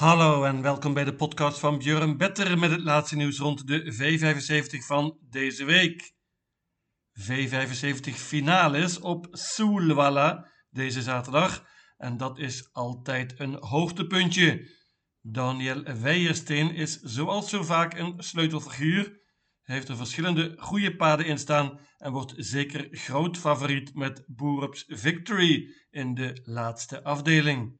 Hallo en welkom bij de podcast van Björn Better met het laatste nieuws rond de V75 van deze week. V75 finales op Soelwalla deze zaterdag en dat is altijd een hoogtepuntje. Daniel Weijersteen is zoals zo vaak een sleutelfiguur, heeft er verschillende goede paden in staan en wordt zeker groot favoriet met Boerups Victory in de laatste afdeling.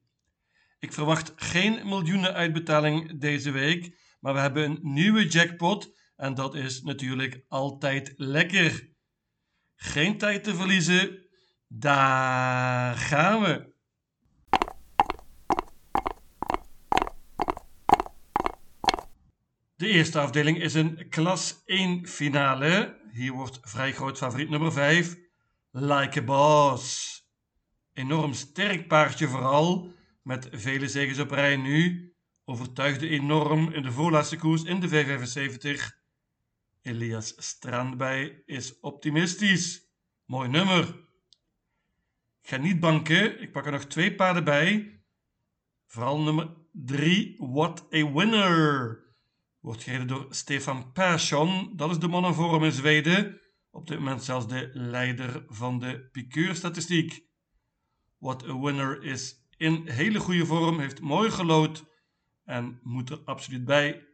Ik verwacht geen miljoenenuitbetaling deze week, maar we hebben een nieuwe jackpot en dat is natuurlijk altijd lekker. Geen tijd te verliezen, daar gaan we. De eerste afdeling is een klas 1 finale. Hier wordt vrij groot favoriet nummer 5, Like a Boss. Enorm sterk paardje vooral met vele zegens op rij nu, overtuigde enorm in de voorlaatste koers in de V75. Elias Strandbij is optimistisch. Mooi nummer. Ga niet banken, ik pak er nog twee paarden bij. Vooral nummer 3, What a Winner. Wordt gereden door Stefan Persson. Dat is de mannenvorm in Zweden. Op dit moment zelfs de leider van de piqueurstatistiek. What a Winner is in hele goede vorm, heeft mooi gelood en moet er absoluut bij.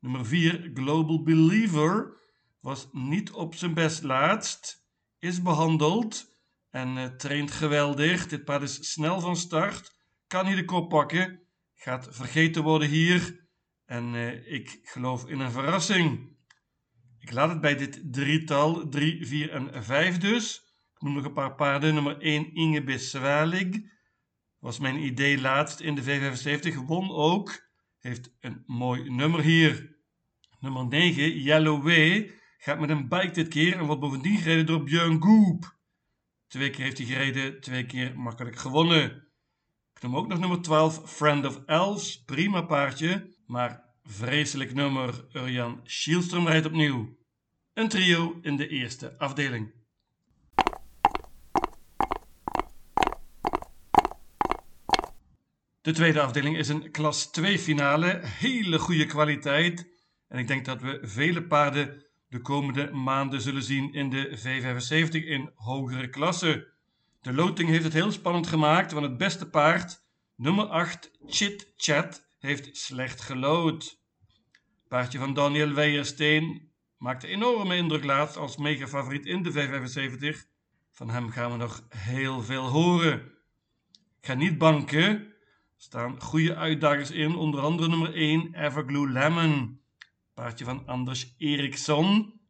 Nummer 4, Global Believer, was niet op zijn best laatst, is behandeld en uh, traint geweldig. Dit paard is snel van start, kan hier de kop pakken, gaat vergeten worden hier en uh, ik geloof in een verrassing. Ik laat het bij dit drietal, 3, 4 en 5 dus. Ik noem nog een paar paarden. Nummer 1, Inge Biswalig was mijn idee laatst in de V75. Won ook. Heeft een mooi nummer hier. Nummer 9, Yellow Way. Gaat met een bike dit keer en wordt bovendien gereden door Björn Goop. Twee keer heeft hij gereden, twee keer makkelijk gewonnen. Ik noem ook nog nummer 12, Friend of Elves. Prima paardje, maar vreselijk nummer. Urjan Schielström rijdt opnieuw. Een trio in de eerste afdeling. De tweede afdeling is een klas 2 finale. Hele goede kwaliteit. En ik denk dat we vele paarden de komende maanden zullen zien in de V75 in hogere klassen. De loting heeft het heel spannend gemaakt, want het beste paard, nummer 8, Chit Chat, heeft slecht gelood. Paardje van Daniel Weijersteen maakte enorme indruk laatst als mega favoriet in de V75. Van hem gaan we nog heel veel horen. Ik ga niet banken, staan goede uitdagers in, onder andere nummer 1 Everglue Lemon. Paardje van Anders Eriksson.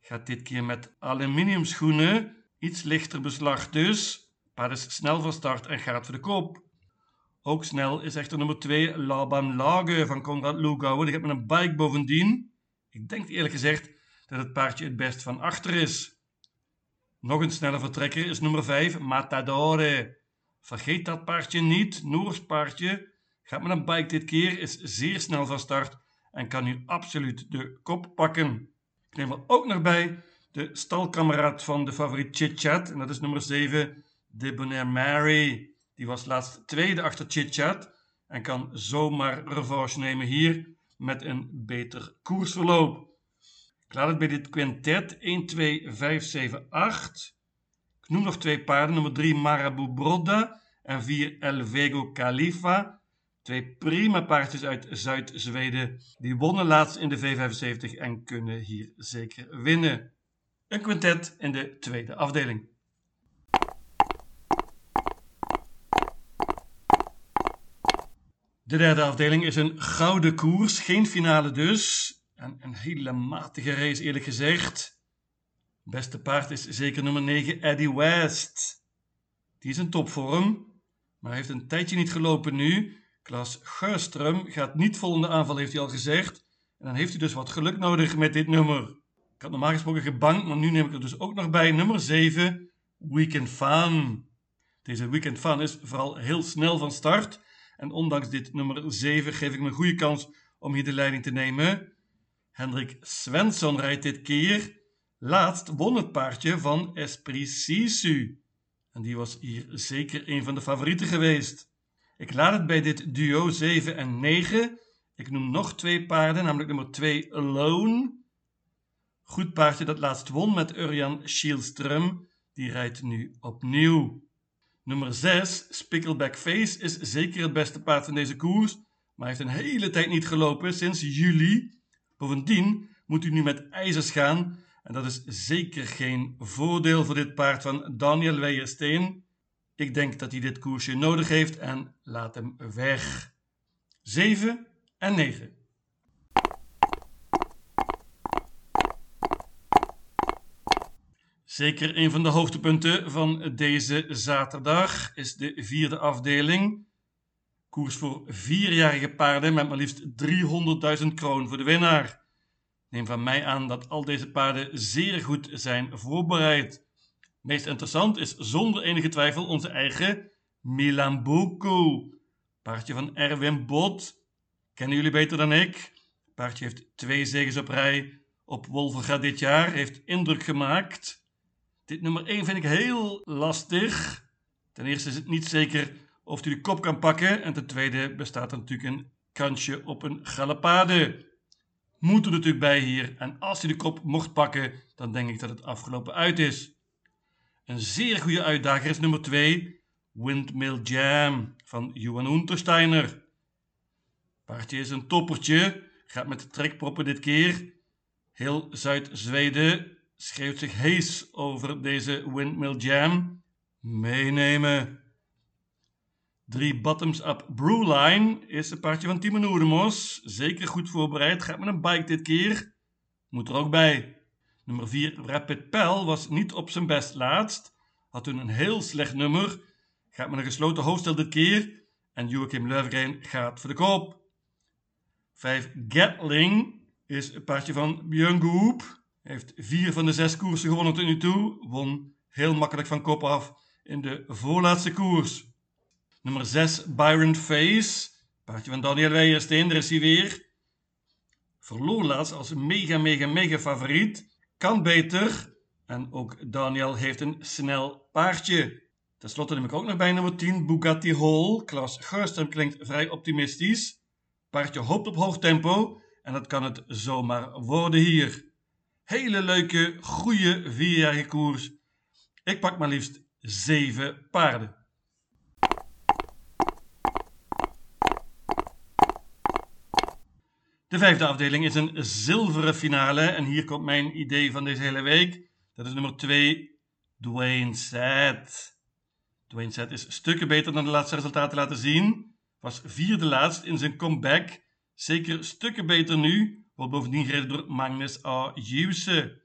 Gaat dit keer met aluminium schoenen, iets lichter beslag dus. Paard is snel van start en gaat voor de kop. Ook snel is echter nummer 2 Laban Lage van Konrad Lugauer. Die gaat met een bike bovendien. Ik denk eerlijk gezegd dat het paardje het best van achter is. Nog een snelle vertrekker is nummer 5 Matadore. Vergeet dat paardje niet. Noors paardje gaat met een bike dit keer, is zeer snel van start en kan nu absoluut de kop pakken. Ik neem er ook nog bij de stalkameraad van de favoriet Chit Chat en dat is nummer 7, Debonair Mary. Die was laatst tweede achter Chit Chat en kan zomaar revanche nemen hier met een beter koersverloop. Ik laat het bij dit quintet 1, 2, 5, 7, 8 noem nog twee paarden. Nummer 3 Marabu Brodda en 4 El Vego Khalifa. Twee prima paardjes uit Zuid-Zweden. Die wonnen laatst in de V75 en kunnen hier zeker winnen. Een quintet in de tweede afdeling. De derde afdeling is een gouden koers, geen finale dus. En een hele matige race eerlijk gezegd. Beste paard is zeker nummer 9, Eddie West. Die is in topvorm, maar heeft een tijdje niet gelopen nu. Klaas Geurström gaat niet vol in de aanval, heeft hij al gezegd. En dan heeft hij dus wat geluk nodig met dit nummer. Ik had normaal gesproken gebankt, maar nu neem ik er dus ook nog bij. Nummer 7, Weekend Fun. Deze Weekend Fun is vooral heel snel van start. En ondanks dit nummer 7 geef ik me een goede kans om hier de leiding te nemen. Hendrik Svensson rijdt dit keer. Laatst won het paardje van Esprit Sisu. En die was hier zeker een van de favorieten geweest. Ik laat het bij dit duo 7 en 9. Ik noem nog twee paarden, namelijk nummer 2 Alone. Goed paardje dat laatst won met Urjan Schielström. Die rijdt nu opnieuw. Nummer 6, Spickleback Face, is zeker het beste paard van deze koers, maar heeft een hele tijd niet gelopen, sinds juli. Bovendien moet u nu met ijzers gaan en dat is zeker geen voordeel voor dit paard van Daniel Weijersteen. Ik denk dat hij dit koersje nodig heeft en laat hem weg. 7 en 9. Zeker een van de hoogtepunten van deze zaterdag is de vierde afdeling. Koers voor vierjarige paarden met maar liefst 300.000 kroon voor de winnaar. Neem van mij aan dat al deze paarden zeer goed zijn voorbereid. Meest interessant is zonder enige twijfel onze eigen Milan Boko. Paardje van Erwin Bot. Kennen jullie beter dan ik? Paardje heeft twee zegens op rij op Wolverga dit jaar. Heeft indruk gemaakt. Dit nummer 1 vind ik heel lastig. Ten eerste is het niet zeker of hij de kop kan pakken. En ten tweede bestaat er natuurlijk een kansje op een galopade. Moet er natuurlijk bij hier. En als hij de kop mocht pakken, dan denk ik dat het afgelopen uit is. Een zeer goede uitdager is nummer 2, Windmill Jam van Johan Untersteiner. Paardje is een toppertje, gaat met de trekproppen dit keer. Heel Zuid-Zweden schreeuwt zich hees over deze Windmill Jam. Meenemen. Drie bottoms-up Brewline is een paardje van Timo Noedemos. Zeker goed voorbereid, gaat met een bike dit keer. Moet er ook bij. Nummer 4 Rapid Pel was niet op zijn best laatst. Had toen een heel slecht nummer. Gaat met een gesloten hoofdstel dit keer. En Joachim Löfgren gaat voor de koop. 5 Gatling is een paardje van Björn Goop. Heeft vier van de zes koersen gewonnen tot nu toe. Won heel makkelijk van kop af in de voorlaatste koers. Nummer 6, Byron Face. Paardje van Daniel Weijersteen, daar is hij weer. Verloor laatst als mega, mega, mega favoriet. Kan beter. En ook Daniel heeft een snel paardje. Ten slotte neem ik ook nog bij nummer 10, Bugatti Hall. Klas Gerstem klinkt vrij optimistisch. Paardje hoopt op hoog tempo. En dat kan het zomaar worden hier. Hele leuke, goede vierjarige koers. Ik pak maar liefst zeven paarden. De vijfde afdeling is een zilveren finale. En hier komt mijn idee van deze hele week. Dat is nummer 2, Dwayne Set. Dwayne Set is stukken beter dan de laatste resultaten laten zien. Was vierde laatst in zijn comeback. Zeker stukken beter nu. Wordt bovendien gereden door Magnus A. Juwse.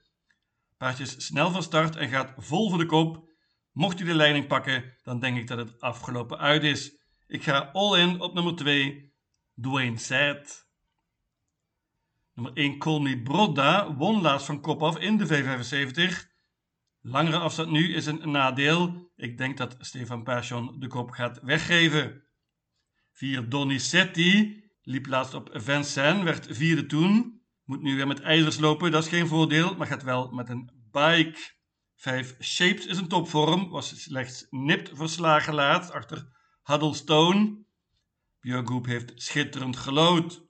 Paardje is snel van start en gaat vol voor de kop. Mocht hij de leiding pakken, dan denk ik dat het afgelopen uit is. Ik ga all in op nummer 2, Dwayne Set. Nummer 1, Colmy Brodda, won laatst van kop af in de V75. Langere afstand nu is een nadeel. Ik denk dat Stefan Persson de kop gaat weggeven. 4, Donizetti, Liep laatst op Vincennes, werd vierde toen. Moet nu weer met ijzers lopen, dat is geen voordeel, maar gaat wel met een bike. 5 Shapes is een topvorm, was slechts nipt verslagen laatst achter Huddlestone. Björn Groep heeft schitterend gelood.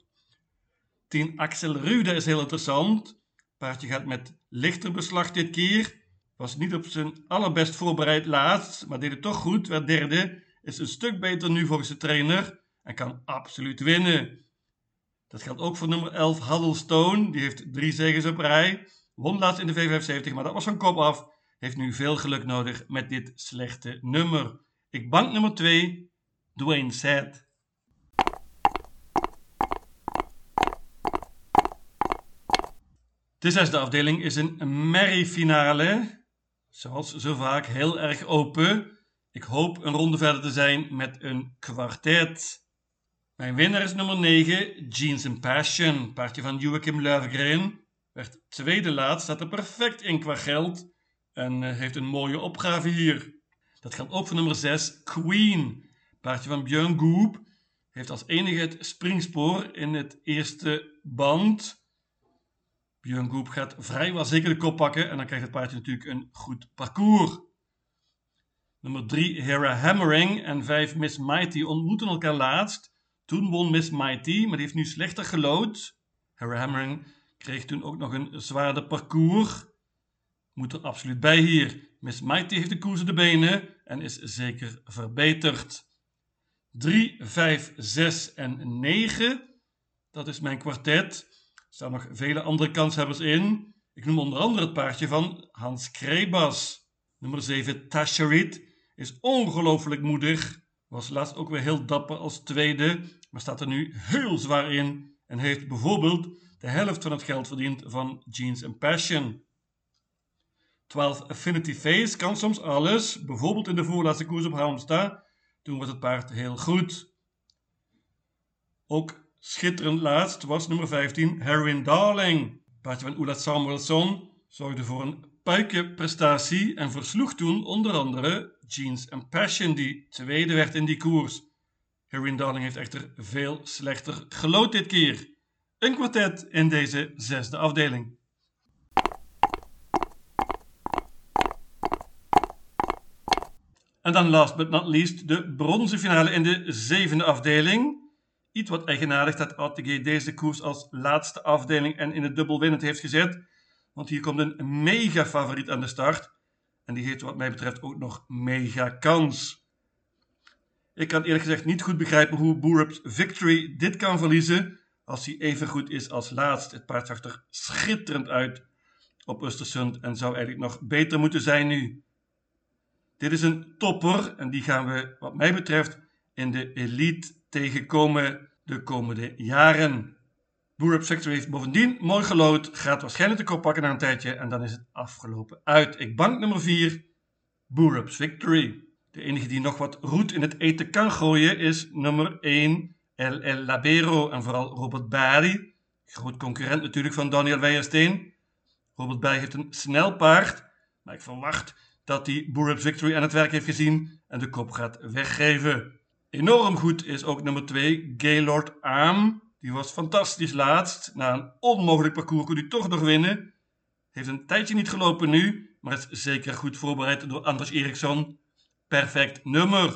10 Axel Rude is heel interessant. Paardje gaat met lichter beslag dit keer. Was niet op zijn allerbest voorbereid laatst, maar deed het toch goed. Werd derde. Is een stuk beter nu volgens de trainer en kan absoluut winnen. Dat geldt ook voor nummer 11 Huddlestone. Die heeft drie zegens op rij. Won laatst in de V75, maar dat was van kop af. Heeft nu veel geluk nodig met dit slechte nummer. Ik bank nummer 2, Dwayne Sad. De zesde afdeling is een merrie-finale. Zoals zo vaak heel erg open. Ik hoop een ronde verder te zijn met een kwartet. Mijn winnaar is nummer 9, Jeans and Passion. Paardje van Joachim Löfgren. Werd tweede laatst, staat er perfect in qua geld. En uh, heeft een mooie opgave hier. Dat geldt ook voor nummer 6, Queen. Paardje van Björn Goop. Heeft als enige het springspoor in het eerste band. Björn Goop gaat vrijwel zeker de kop pakken. En dan krijgt het paardje natuurlijk een goed parcours. Nummer 3 Hera Hammering en 5 Miss Mighty ontmoeten elkaar laatst. Toen won Miss Mighty, maar die heeft nu slechter gelood. Hera Hammering kreeg toen ook nog een zwaarder parcours. Moet er absoluut bij hier. Miss Mighty heeft de koers op de benen en is zeker verbeterd. 3, 5, 6 en 9. Dat is mijn kwartet. Staan nog vele andere kanshebbers in. Ik noem onder andere het paardje van Hans Krebas. Nummer 7, Tasharit, is ongelooflijk moedig. Was laatst ook weer heel dapper als tweede, maar staat er nu heel zwaar in. En heeft bijvoorbeeld de helft van het geld verdiend van Jeans and Passion. 12 Affinity Face kan soms alles, bijvoorbeeld in de voorlaatste koers op Halmstad. Toen was het paard heel goed. Ook schitterend laatst was nummer 15 Heroin Darling. Paardje van Ola Samuelson zorgde voor een puikenprestatie en versloeg toen onder andere Jeans and Passion die tweede werd in die koers. Heroin Darling heeft echter veel slechter gelood dit keer. Een kwartet in deze zesde afdeling. En dan last but not least de bronzen finale in de zevende afdeling. Iets wat eigenaardig dat ATG deze koers als laatste afdeling en in het dubbel winnend heeft gezet. Want hier komt een mega favoriet aan de start. En die heeft wat mij betreft ook nog mega kans. Ik kan eerlijk gezegd niet goed begrijpen hoe Boerups Victory dit kan verliezen als hij even goed is als laatst. Het paard zag er schitterend uit op Östersund en zou eigenlijk nog beter moeten zijn nu. Dit is een topper en die gaan we wat mij betreft in de elite tegenkomen de komende jaren. Boerup Sector heeft bovendien mooi gelood, gaat waarschijnlijk de kop pakken na een tijdje en dan is het afgelopen uit. Ik bank nummer 4, Boerup's Victory. De enige die nog wat roet in het eten kan gooien is nummer 1, El El Labero en vooral Robert Barry. Groot concurrent natuurlijk van Daniel Weijersteen. Robert Barry heeft een snel paard, maar ik verwacht dat hij Boerup's Victory aan het werk heeft gezien en de kop gaat weggeven. Enorm goed is ook nummer 2, Gaylord Aam. Die was fantastisch laatst. Na een onmogelijk parcours kon hij toch nog winnen. Heeft een tijdje niet gelopen nu, maar is zeker goed voorbereid door Anders Eriksson. Perfect nummer.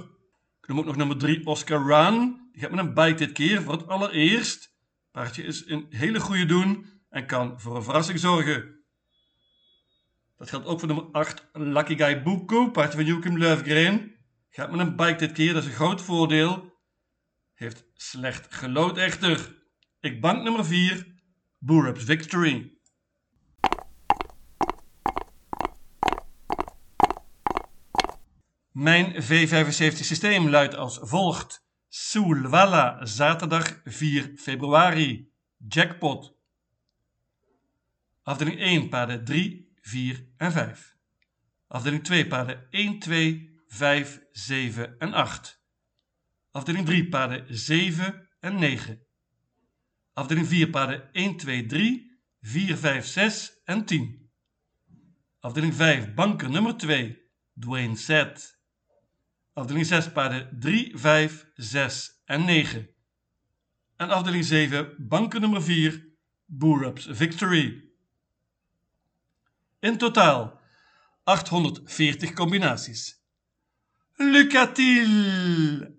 Ik noem ook nog nummer 3, Oscar Run. Die gaat met een bike dit keer voor het allereerst. Paardje is een hele goede doen en kan voor een verrassing zorgen. Dat geldt ook voor nummer 8, Lucky Guy Buko, paardje van Joachim Löfgren. Gaat met een bike dit keer, dat is een groot voordeel. Heeft slecht gelood echter. Ik bank nummer 4, Boerups Victory. Mijn V75 systeem luidt als volgt. Soulwalla, zaterdag 4 februari. Jackpot. Afdeling 1, paarden 3, 4 en 5. Afdeling 2, paarden 1, 2, 5, 7 en 8. Afdeling 3, paarden 7 en 9. Afdeling 4, paarden 1, 2, 3, 4, 5, 6 en 10. Afdeling 5, banker nummer 2, Dwayne Set. Afdeling 6, paarden 3, 5, 6 en 9. En afdeling 7, banker nummer 4, Boerups Victory. In totaal 840 combinaties. Lucatil